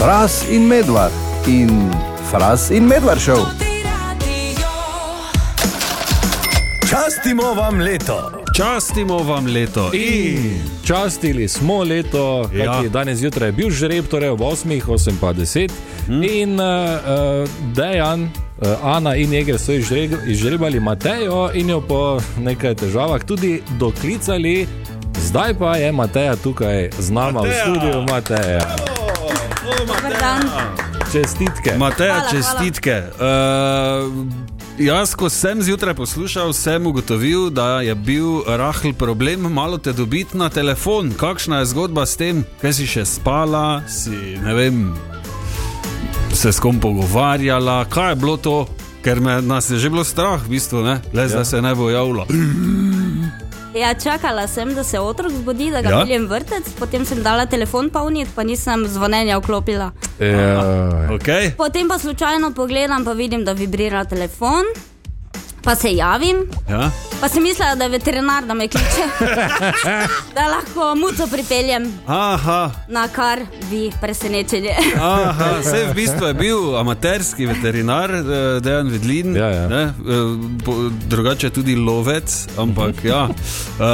Fras in medvard in Fras in medvard šel. Častimo vam leto. Častimo vam leto. In častili smo leto, Ja. ja. danes zjutraj je bil žreb, torej ob 8, 8 pa 10. Hmm. In uh, Dejan, uh, Ana in Jeger so izžre- izžrebali Matejo in jo po nekaj težavah tudi doklicali. Zdaj pa je Mateja tukaj z nama Mateja! v studiu, Mateja. Dan. Čestitke. Mateja, Hvala, čestitke. Uh, jaz, ko sem zjutraj poslušal, sem ugotovil, da je bil rahl problem malo te dobiti na telefon. Kakšna je zgodba s tem, kaj si še spala, si ne vem, se s kom pogovarjala, kaj je bilo to, ker me, nas je že bilo strah, v bistvu, ne? le zdaj ja. se ne bo javilo. Ja, čakala sem, da se otrok zbudi, da ga Ja? ja? peljem vrtec, potem sem dala telefon polnit, pa nisem zvonjenja vklopila. Ja, Okay? Potem pa slučajno pogledam, pa vidim, da vibrira telefon, pa se javim, Ja? pa sem mislila, da je veterinar, da me kliče, da lahko muco pripeljem, Aha, na kar vi presenečenje. Aha, vse v bistvu je bil amaterski veterinar, eh, Dejan Vidlin, Ja, ja. Ne, eh, drugače tudi lovec, ampak ja. Uh,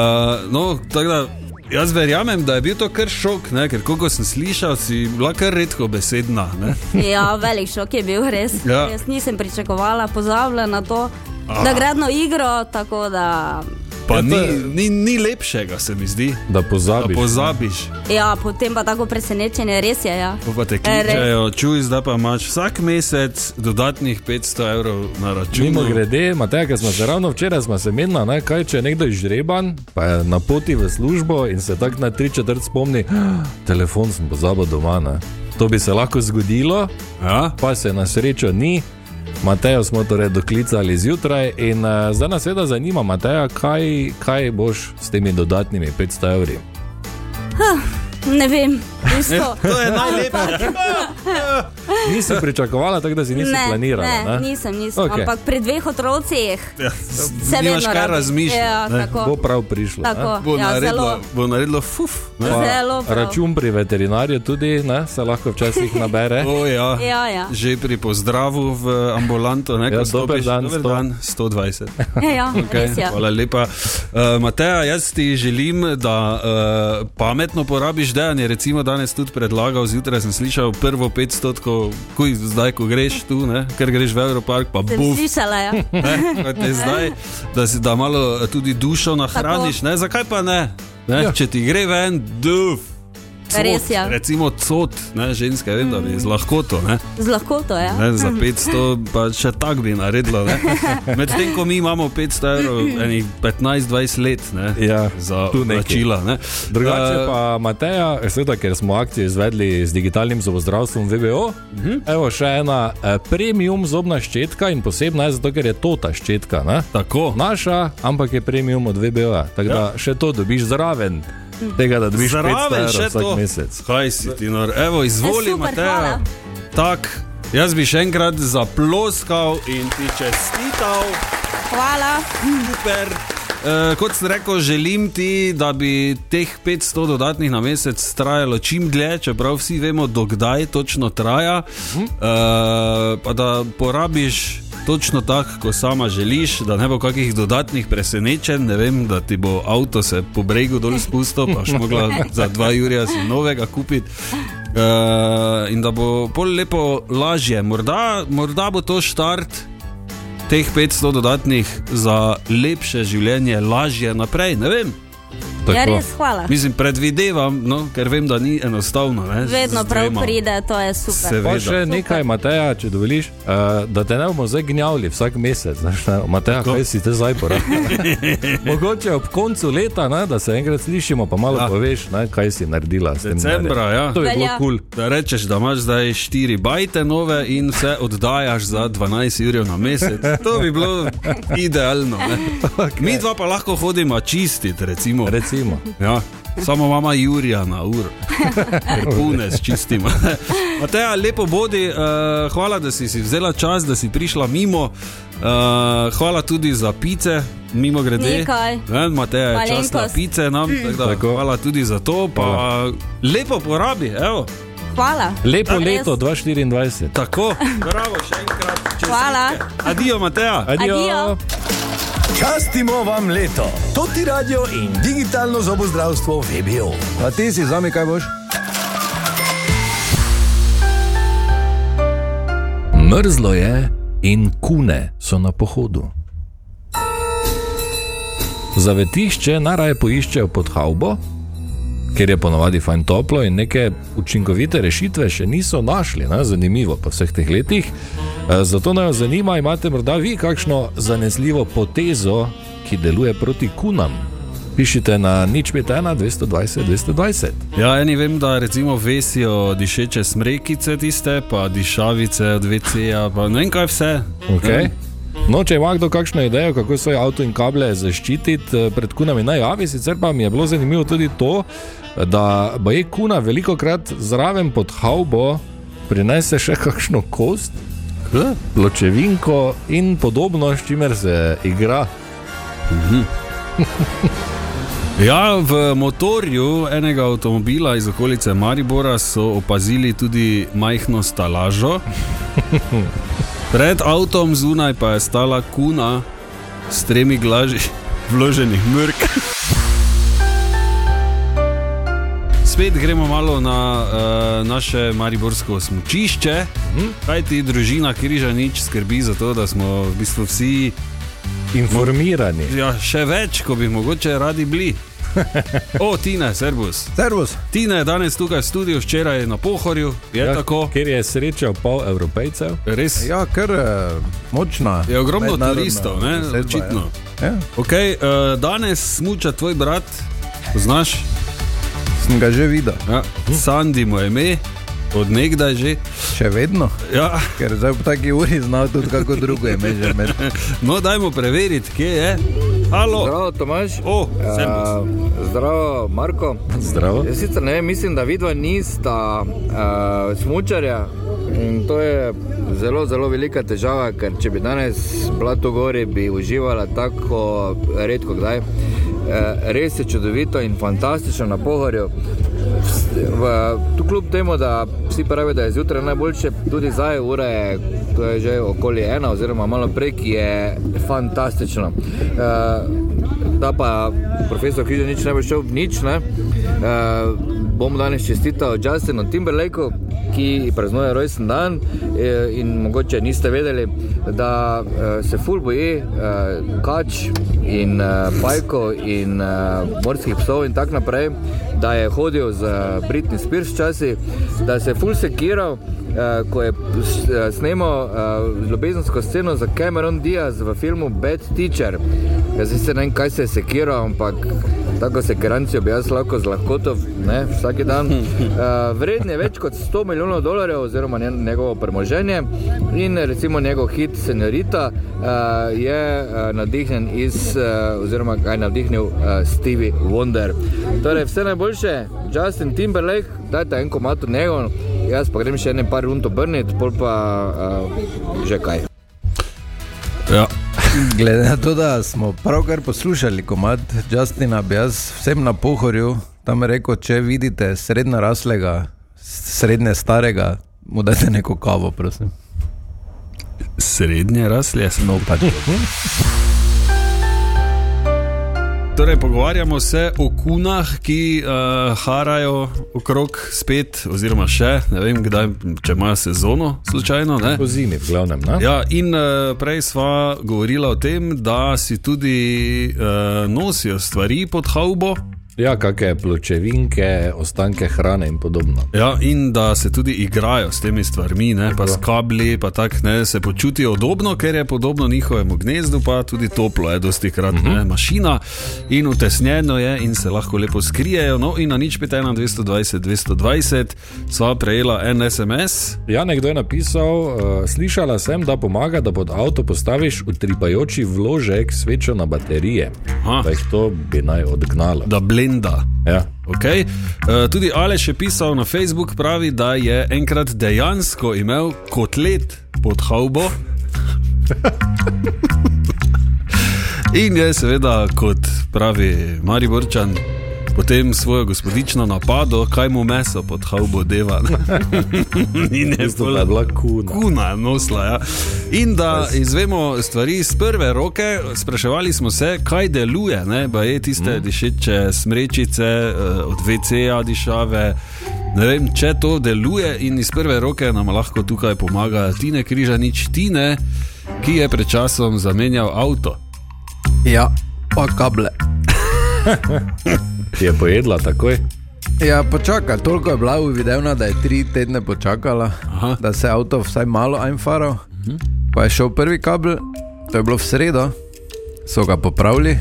no, tako da. Jaz verjamem, da je bil to kar šok, ne? ker koliko sem slišal, si bila kar redko besedna. Ne? Ja, velik šok je bil res. Ja. Jaz nisem pričakovala, pozabila na to, da gradno igro, tako da. Pa Ja, ni, ni, ni lepšega, se mi zdi, da da pozabiš. pozabiš. Ja, potem pa tako presenečenje, res je. Ja. Pa te E, kličejo, čuj, zdaj pa imaš vsak mesec dodatnih 500 evrov na računu. Mimo grede, Matej, ker smo se ravno včeraj smo se menili, kaj če je nekdo izžreban, pa je na poti v službo in se tako na tri četrt spomni, "Ah, telefon sem pozabil doma. Ne. To bi se lahko zgodilo, Ja? pa se na srečo ni. Matejo smo torej doklicali zjutraj in uh, zdaj nas seveda zanima, Mateja, kaj, kaj boš s temi dodatnimi 500 evri. Ne vem, isto. To je najlepše. Nisi pričakovala, tako da si nisi ne, planirala. ne, ne? nisem, nisem. Okay. Ampak pri dveh otrocih Ja, se nimaš vedno kaj razmišljati. Ja, ne. Bo prav prišlo. ne? tako. Bo, ja, naredilo, zelo. bo naredilo fuf. Ne? Račun pri veterinarju tudi ne, se lahko včasih nabere. O, ja. Ja, ja. Že pri pozdravu v ambulanto, ne, Ja, dober dan, dober sto. dan 120. ja, Okay, res je. hvala lepa. Uh, Mateja, jaz ti želim, da uh, pametno porabiš dejanje. Recimo danes tudi predlagal, zjutraj sem slišal prvo 500, kuj zdaj, ko greš tu, ne, ker greš v Europark, pa buf. slišala, ja. Ne, je zdaj, da si da malo tudi dušo nahraniš. Ne, zakaj pa ne? ne ja. Če ti gre ven, duf. Res je. Recimo cot, ne, ženske, vem, da bi z lahkoto. Ne, Z lahkoto, ja. ne, za 500, pa še tak bi naredilo. ne. Medtem ko mi imamo 500 evrov, enih 15-20 let ne, Ja, za plačila. Ne. Drugače Eh, pa Mateja, seveda, ker smo akcijo izvedli z digitalnim zobozdravstvom VBO, Mhm. evo še ena eh, premium zobna ščetka in posebna je zato, ker je to ta ščetka. Ne? Tako. Naša, ampak je premium od VBO. -ja. Tako da še to dobiš zraven. Tega, da dobiš 500 Zraven evrov še vsak to. mesec. Kaj si ti nor? Evo, izvoli, E, super, Mateja. hvala. Tak, jaz bi še enkrat zaploskal in ti čestital. Hvala. Super. Uh, kot sem rekel, želim ti, da bi teh 500 dodatnih na mesec trajalo čim dlje, čeprav vsi vemo, dokdaj točno traja. Uh, pa da porabiš točno tako, kot sama želiš, da ne bo kakih dodatnih presenečenj. Ne vem, da ti bo avto se po bregu dol spustil, pa še mogla za dva jurja si novega kupiti. Uh, in da bo pol lepo lažje. Morda, morda bo to štart teh 500 dodatnih za lepše življenje, lažje naprej. Ne vem. Ja, res, hvala. Mislim, predvidevam, no, ker vem, da ni enostavno. Ne, Vedno prav pride, to je super. Se- Pa Seveda. še nekaj, Mateja, če dovoliš, uh, da te ne bomo zdaj gnjavili vsak mesec. Znaš, ne? Mateja, kaj si te zdaj porabil? Mogoče ob koncu leta, ne, da se enkrat slišimo, pa malo Ja. poveš, ne, kaj si naredila. s tem Decembra, ja. To je bilo kul. Cool. Da rečeš, da imaš zdaj 4 bajte nove in vse oddajaš za 12 ur na mesec. To bi bilo idealno. Okay. Mi dva pa lahko hodimo čistiti, recimo. Recimo. Ja. Samo mama Jurija na uro, ker pune s čistimo. Mateja, lepo bodi, uh, hvala, da si, si vzela čas, da si prišla mimo. Uh, hvala tudi za pice, mimo grede. Nekaj. Ne, Mateja je čas na Malenkost. pice nam, tako da Tako. hvala tudi za to. Pa lepo porabi, evo. hvala. Lepo Res. leto 2024. Tako, bravo, še enkrat. čestitke. Hvala. Adijo, Mateja. Adijo. Adijo. Častimo vam leto. To ti radio in digitalno zobozdravstvo VBO. A ti si zami kaj boš? Mrzlo je in kune so na pohodu. Zavetišče najraje poiščejo pod havbo, ker je ponovadi fajn toplo in neke učinkovite rešitve še niso našli, ne? zanimivo po vseh teh letih. E, Zato naj vas zanima, imate morda vi kakšno zanesljivo potezo, ki deluje proti kunam. Pišite na nič 51 220 220. Ja, eni vem, da recimo vesijo dišeče smrekice tiste, pa dišavice od VC-ja, pa ne vem kaj vse. Okay. No, če ima kdo kakšno idejo, kako svoj avto in kable zaščititi eh, pred kunami, naj javi. Sicer pa mi je bilo zanimivo tudi to, da je kuna veliko krat zraven pod havbo prinese še kakšno kost, pločevinko in podobno, s čimer se igra. Ja, v motorju enega avtomobila iz okolice Maribora so opazili tudi majhno stalažo. Pred avtom zunaj pa je stala kuna s tremi glaži vloženih mrk. Spet gremo malo na uh, naše mariborsko smočišče. Kaj ti družina Križanič skrbi za to, da smo v bistvu vsi Informirani. Ja, še več, ko bi mogoče radi bili. O, Tina, servus. Servus. Tina je danes tukaj v studiu, včeraj je na pohorju, je ja, tako. Ker je srečal pol evropejcev. Res Ja, kar uh, močna. je ogromno turistov, ne? zasedba, očitno. Ja. Ja, Okay, uh, danes smuča tvoj brat, poznaš? Sem ga že videl, Ja, Sandy mu je ime, od nekdaj že. še vedno, Ja, ker zdaj v taki uri znal tudi kako drugo je že med. no, dajmo preveriti, kje je. Halo. Zdravo, Tomaž. O, servus. Uh, zdravo, Marko. Zdravo. Jaz sicer ne vem, mislim, da vidva nista uh, smučarja. In to je zelo, zelo velika težava, ker če bi danes bila tu gori, bi uživala tako redko kdaj. Uh, res je čudovito in fantastično na pohorju. Tu kljub temu, da vsi pravijo, da je zjutraj najboljše, tudi zdaj ura je, to je že okoli ena oziroma malo prej, ki je fantastično. Uh, da pa profesor Križan nič ne bo šel v nič, ne. Uh, bom danes čestital Justinu Timberlakeu, ki praznuje rojsten dan eh, in mogoče niste vedeli, da eh, se ful boji eh, kač in eh, pajko in eh, morskih psov in tako naprej, da je hodil z Britney Spears včasih, da se ful sekiral. Uh, ko je snemal uh, ljubezensko sceno za Cameron Diaz v filmu Bad Teacher. Jaz sicer ne vem, kaj se je sekiral, ampak tako sekirancijo bi jaz lahko z lahkoto ne, vsak dan. Uh, vreden je več kot 100 milijonov dolarjev, oziroma nje- njegovo premoženje. In recimo njegov hit Senorita uh, je uh, navdihnjen iz, uh, oziroma ga je navdihnil uh, Stevie Wonder. Torej, vse najboljše, Justin Timberlake, dajte en komat od njega, jaz pa grem še ene par rund obrniti, pol pa uh, že kaj. Ja. Glede na to, da smo pravkar poslušali komat Justina, bi jaz vsem na pohorju tam rekel, če vidite srednje raslega, srednje starega, mu dajte neko kavo, prosim. Srednje raslje smo. No, pač. Torej, pogovarjamo se o kunah, ki uh, harajo okrog spet, oziroma še ne vem, kdaj, če imajo sezono, slučajno. Ne? Po zimi, v glavnem. Ne? Ja, in uh, prej sva govorila o tem, da si tudi uh, nosijo stvari pod havbo. Ja, kakšne pločevinke, ostanke hrane in podobno. Ja, in da se tudi igrajo s temi stvarmi, ne, pa s kabli, pa tako ne, se počutijo udobno, ker je podobno njihovemu gnezdu, pa tudi toplo je, dosti krat uh -huh. ne, mašina in utesnjeno je in se lahko lepo skrijejo. No, in na nič 51, 220, 220 sva prejela en SMS. Ja, nekdo je napisal, uh, slišala sem, da pomaga, da pod avto postaviš utripajoči vložek svečo na baterije. Aha. Da jih to bi naj odgnalo. Da blenda. Ja. Okay. Uh, tudi Aleš je pisal na Facebook, pravi, da je enkrat dejansko imel kotlet pod havbo. In je seveda, kot pravi Mariborčan, potem svojo gospodično napado, kaj mu meso pod haubo deva. In je je bila kuna. kuna je nosila. Ja. In da izvemo stvari iz prve roke, spraševali smo se, kaj deluje. Ne? Pa je tiste mm. dišeče smrečice, eh, od VC-ja dišave. Ne vem, če to deluje in iz prve roke nam lahko tukaj pomaga Tine Križanič, Tine, ki je pred časom zamenjal avto. Ja, pa kable. Je pojedla takoj. Ja, počakaj, toliko je bila uvidevna, da je tri tedne počakala, Aha. da se je avto vsaj malo ajnfaral. Mhm. Pa je šel prvi kabel, to je bilo v sredo, so ga popravili,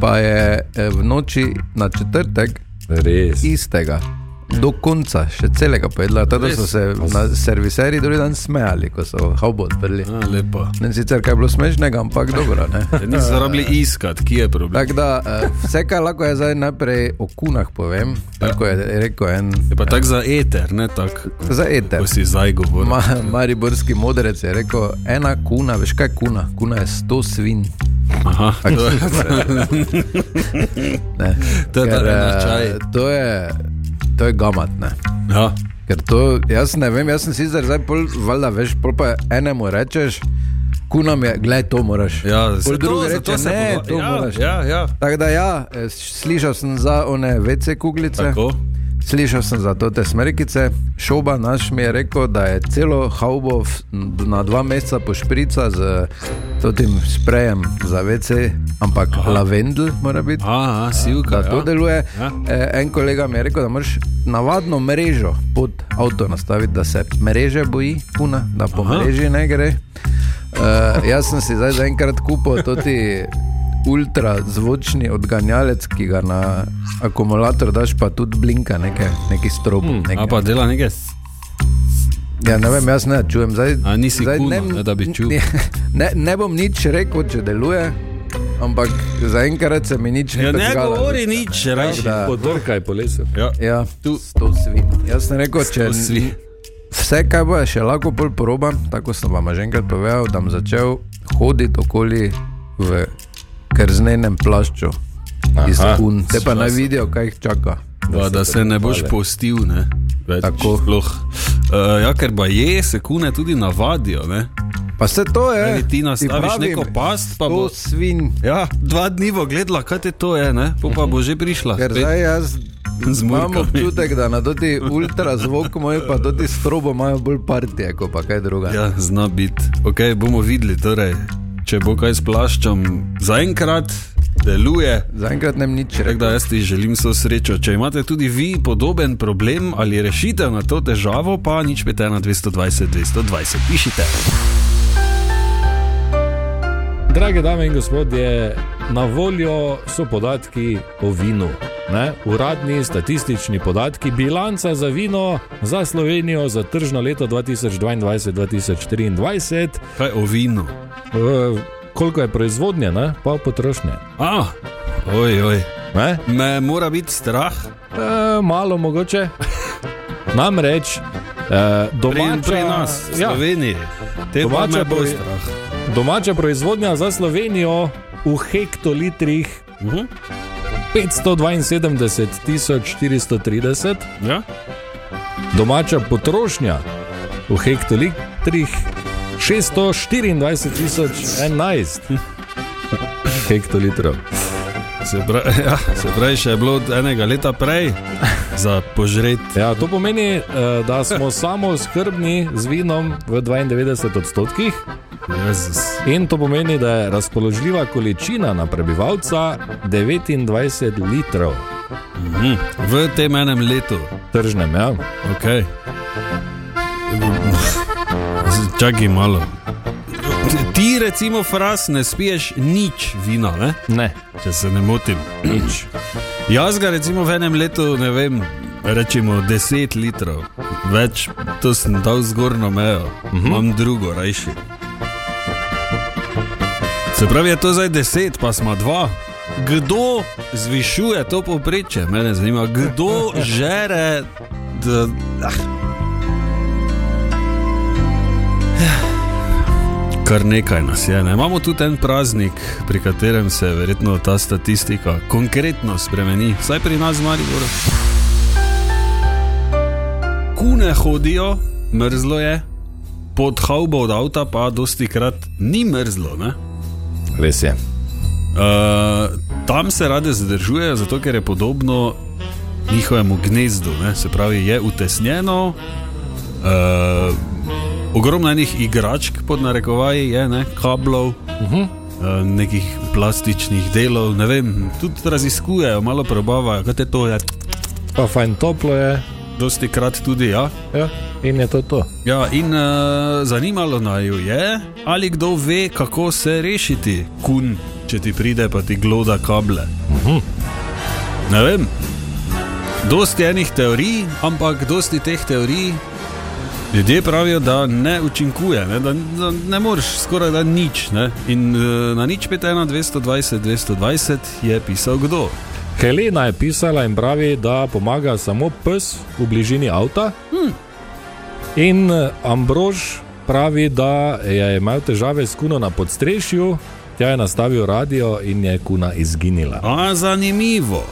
pa je eh, v noči na četrtek Res. istega. Do konca, še celega pojedla, tako so se na serviserji drugi dan smejali, ko so haubo odprli. A, lepo. Ne sicer kaj je bilo smešnega, ampak dobro. ne. Niso rabili iskati, ki je problem. Tako da eh, vse, kar lahko je zdaj najprej o kunah povem, tako je rekel en Je pa tako za eter, ne tako. za eter. Ko si zdaj govoril. Ma, Mariborski modrec je rekel, ena kuna, veš kaj je kuna? Kuna je sto svin. Aha, Tako Ne. To je Ker, eh, to je, to je gamat. Ne. ja. Ker to, jaz ne vem, jaz sem sicer zdaj pol, valjda veš, pol pa enemu rečeš, kuna mi je, gledaj, to moraš. Ja, se drugi to, reče, se ne, to ja, moraš. Ja, ja. Tako da ja, eh, slišal sem za one WC kuglice. Tako. Slišal sem za to te smrkice, šoba naš mi je rekel, da je celo haubo na dva meseca pošprica z tem sprejem za WC, ampak Aha. lavendel mora biti. Aha, sivka. Da to ja. deluje. Ja. Eh, en kolega mi je rekel, da moraš navadno mrežo pod avto nastaviti, da se mreže boji, kuna, da po Aha. mreži ne gre. Uh, jaz sem si zdaj zaenkrat kupil tudi ultrazvočni odganjalec, ki ga na akumulator daš, pa tudi blinka nekaj, neki strop. Hmm, A pa dela nekaj. ja, ne vem, jaz ne čujem. Zdaj, A nisi zdaj kuna, ne, da bi čul? Ne, ne, ne bom nič rekel, če deluje, ampak zaenkrat se mi nič ne Ja, ne govori nič, rajši. Da. Podrkaj po lesu. Ja. Ja, Tu. sto svin. Jaz sem rekel, če svin. Vse, kar bo še lahko bolj probam, tako sem vam že enkrat povedal, da bom začel hoditi okoli v krznenem plašču. Iz kun, te pa naj vidijo, kaj jih čaka. Pa, da se ne boš postil, ne. Več, Tako. Sploh. Uh, ja, ker pa je, se kune tudi navadijo. Ne? Pa se to je. Eni ti ti nastaviš pravim, neko past, pa bo- svin. Ja, dva dni bo gledala, kaj te to je, ne? Po pa bo že prišla. Ker spet. zdaj jaz Z imam občutek, da na toti ultrazvok moj pa toti strobo imajo bolj partije, kot pa kaj druga. Ja, zna biti. Okay, bomo videli, torej, če bo kaj s plaščom. Zaenkrat deluje. Zaenkrat ne bom nič rekel. da jaz ti želim vso srečo. Če imate tudi vi podoben problem ali rešitev na to težavo, pa nič pete na 220, 220, pišite. Drage dame in gospodje, na voljo so podatki o vinu. Ne? Uradni statistični podatki, bilanca za vino za Slovenijo za tržno leto 2022-2023, Kaj o vinu? e, koliko je proizvodnje, ne? pa potrošnje. A, oj, oj. Ne? Me mora biti strah. E, malo mogoče. Namreč, e, Pri, domača, pri nas, v ja, Sloveniji. Te pa Domača me bo proi- strah. domača proizvodnja za Slovenijo v hektolitrih Uh -huh. 572 tisoč 430, ja? domača potrošnja v hektolitrih 624 tisoč 11 hektolitrov. Se, pravi, ja, se pravi, še je bilo od enega leta prej za požret. Ja, to pomeni, eh, da smo samo skrbni z vinom v 92 odstotkih. Jezus. In to pomeni, da je razpoložljiva količina na prebivalca 29 litrov, Mhm. V tem enem letu. tržnem. Ja. Okay. Čakaj malo. Ti, recimo, fras, ne spiješ nič vina, ne? Ne, če se ne motim. nič. Jaz ga recimo v enem letu, ne vem, rečemo 10 litrov, več to sem dal zgornjo mejo, uh -huh. imam drugo, rajši. Se pravi, je to zdaj 10, pa smo dva. Kdo zvišuje to povprečje? Mene zanima, kdo žere. Ah. Kar nekaj nas je. Ne? Imamo tudi en praznik, pri katerem se verjetno ta statistika konkretno spremeni, vsaj pri nas, Mariboru. Kune hodijo, mrzlo je, pod haubo od avta pa dosti krat ni mrzlo. Ne? Res je. Uh, tam se rade zadržujejo, zato ker je podobno njihovemu gnezdu, ne? se pravi, je utesnjeno. Uh, ogromno enih igračk, pod narekovaji, je ne, kablov, uh -huh. uh, nekih plastičnih delov, ne vem, tudi raziskujejo, malo probavajo, kaj te to je. Pa fajn toplo je. Dosti krat tudi, ja. Ja, in je to to. Ja, in uh, zanimalo naj jo je, ali kdo ve, kako se rešiti, kun, če ti pride pa ti gloda kable. Uh -huh. Ne vem. Dosti enih teorij, ampak dosti teh teorij ljudje pravijo, da ne učinkuje, ne, da, da ne moreš skoraj da nič. Ne. In uh, na nič 5, 220, 220 je pisal kdo. Helena je pisala in pravi, da pomaga samo pes v bližini avta. Hmm. In eh, Ambrož pravi, da je imel težave s kuno na podstrešju, tja je nastavil radio in je kuna izginila. A, zanimivo.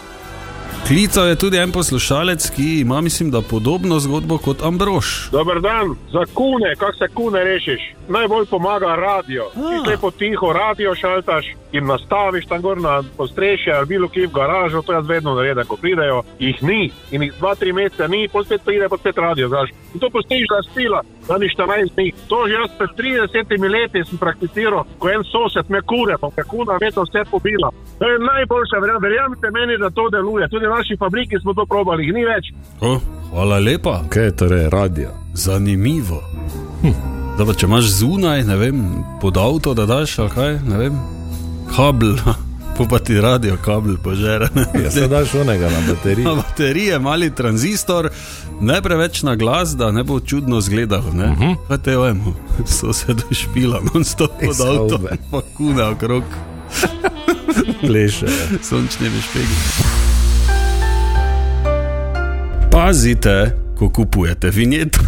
Klical je tudi en poslušalec, ki ima, mislim, da podobno zgodbo kot Ambrož. Dober dan, za kune, kako se kune rešiš? Najbolj pomaga radio. Ti lepo tiho radio šaltaš in nastaviš tam gor na postrešje ali bilo kje v garažo, to jaz vedno naredim, ko pridejo. Jih ni in jih dva, tri mesece ni, potem spet pride, potem spet radio. Znaš. In to postiš za spila, da ni 14 dni. To že jaz pred 30 leti sem prakticiral, ko en sosed me kure, pa me kuna me to vse pobila. To je najboljša, verjam- verjamete meni, da to deluje. Tudi v naši fabriki smo to probali, jih ni več. O, hvala lepa. Kaj je torej radio? Zanimivo. Hm. Da pa če imaš zunaj, ne vem, pod avto, da daš ali kaj, ne vem, kabel, po pa ti radio kabel požere. Ja, se daš onega na bateriji. Na baterije, mali tranzistor, ne preveč na glas, da ne bo čudno izgledal. Uh -huh. Kaj te vemo, so se došpila, non stop pod avto, pa kune okrog, Pleše. sončni bešpegi. Pazite, ko kupujete vinjet.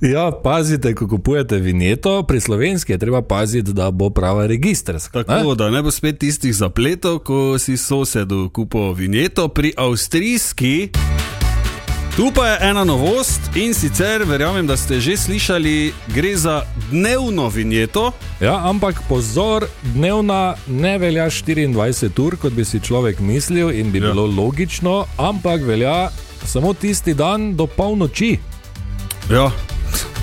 Ja, pazite, ko kupujete vinjeto, pri slovenski je treba paziti, da bo prava registrska. Tako da ne bo spet tistih zapletov, ko si sosedu kupil vinjeto, pri avstrijski. Tu pa je ena novost in sicer verjamem, da ste že slišali, gre za dnevno vinjeto. Ja, ampak pozor, dnevna ne velja 24 ur, kot bi si človek mislil in bi ja. bilo logično, ampak velja samo tisti dan do polnoči, Ja,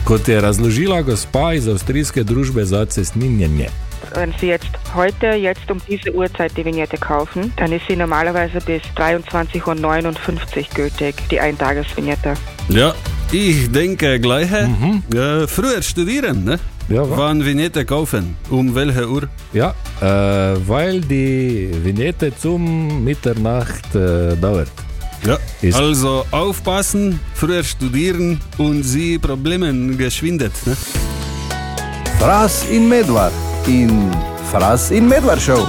kot je razložila gospa iz avstrijske družbe za cestninjenje. Wenn Sie jetzt heute, jetzt um diese Uhrzeit die Vignette kaufen, dann ist sie normalerweise bis 23.59 Uhr gültig, die Eintagesvignette. ja. ich denke gleiche. Mhm. Ja, früher studieren, ne? Ja, wa? Wann Vignette kaufen? Um welche Uhr? Ja, äh, weil die Vignette zum Mitternacht äh, dauert. Ja. Ist- Also aufpassen, früher studieren und sie Problemen geschwindet. Ne? Fras in medvard in Fras in medvard šel.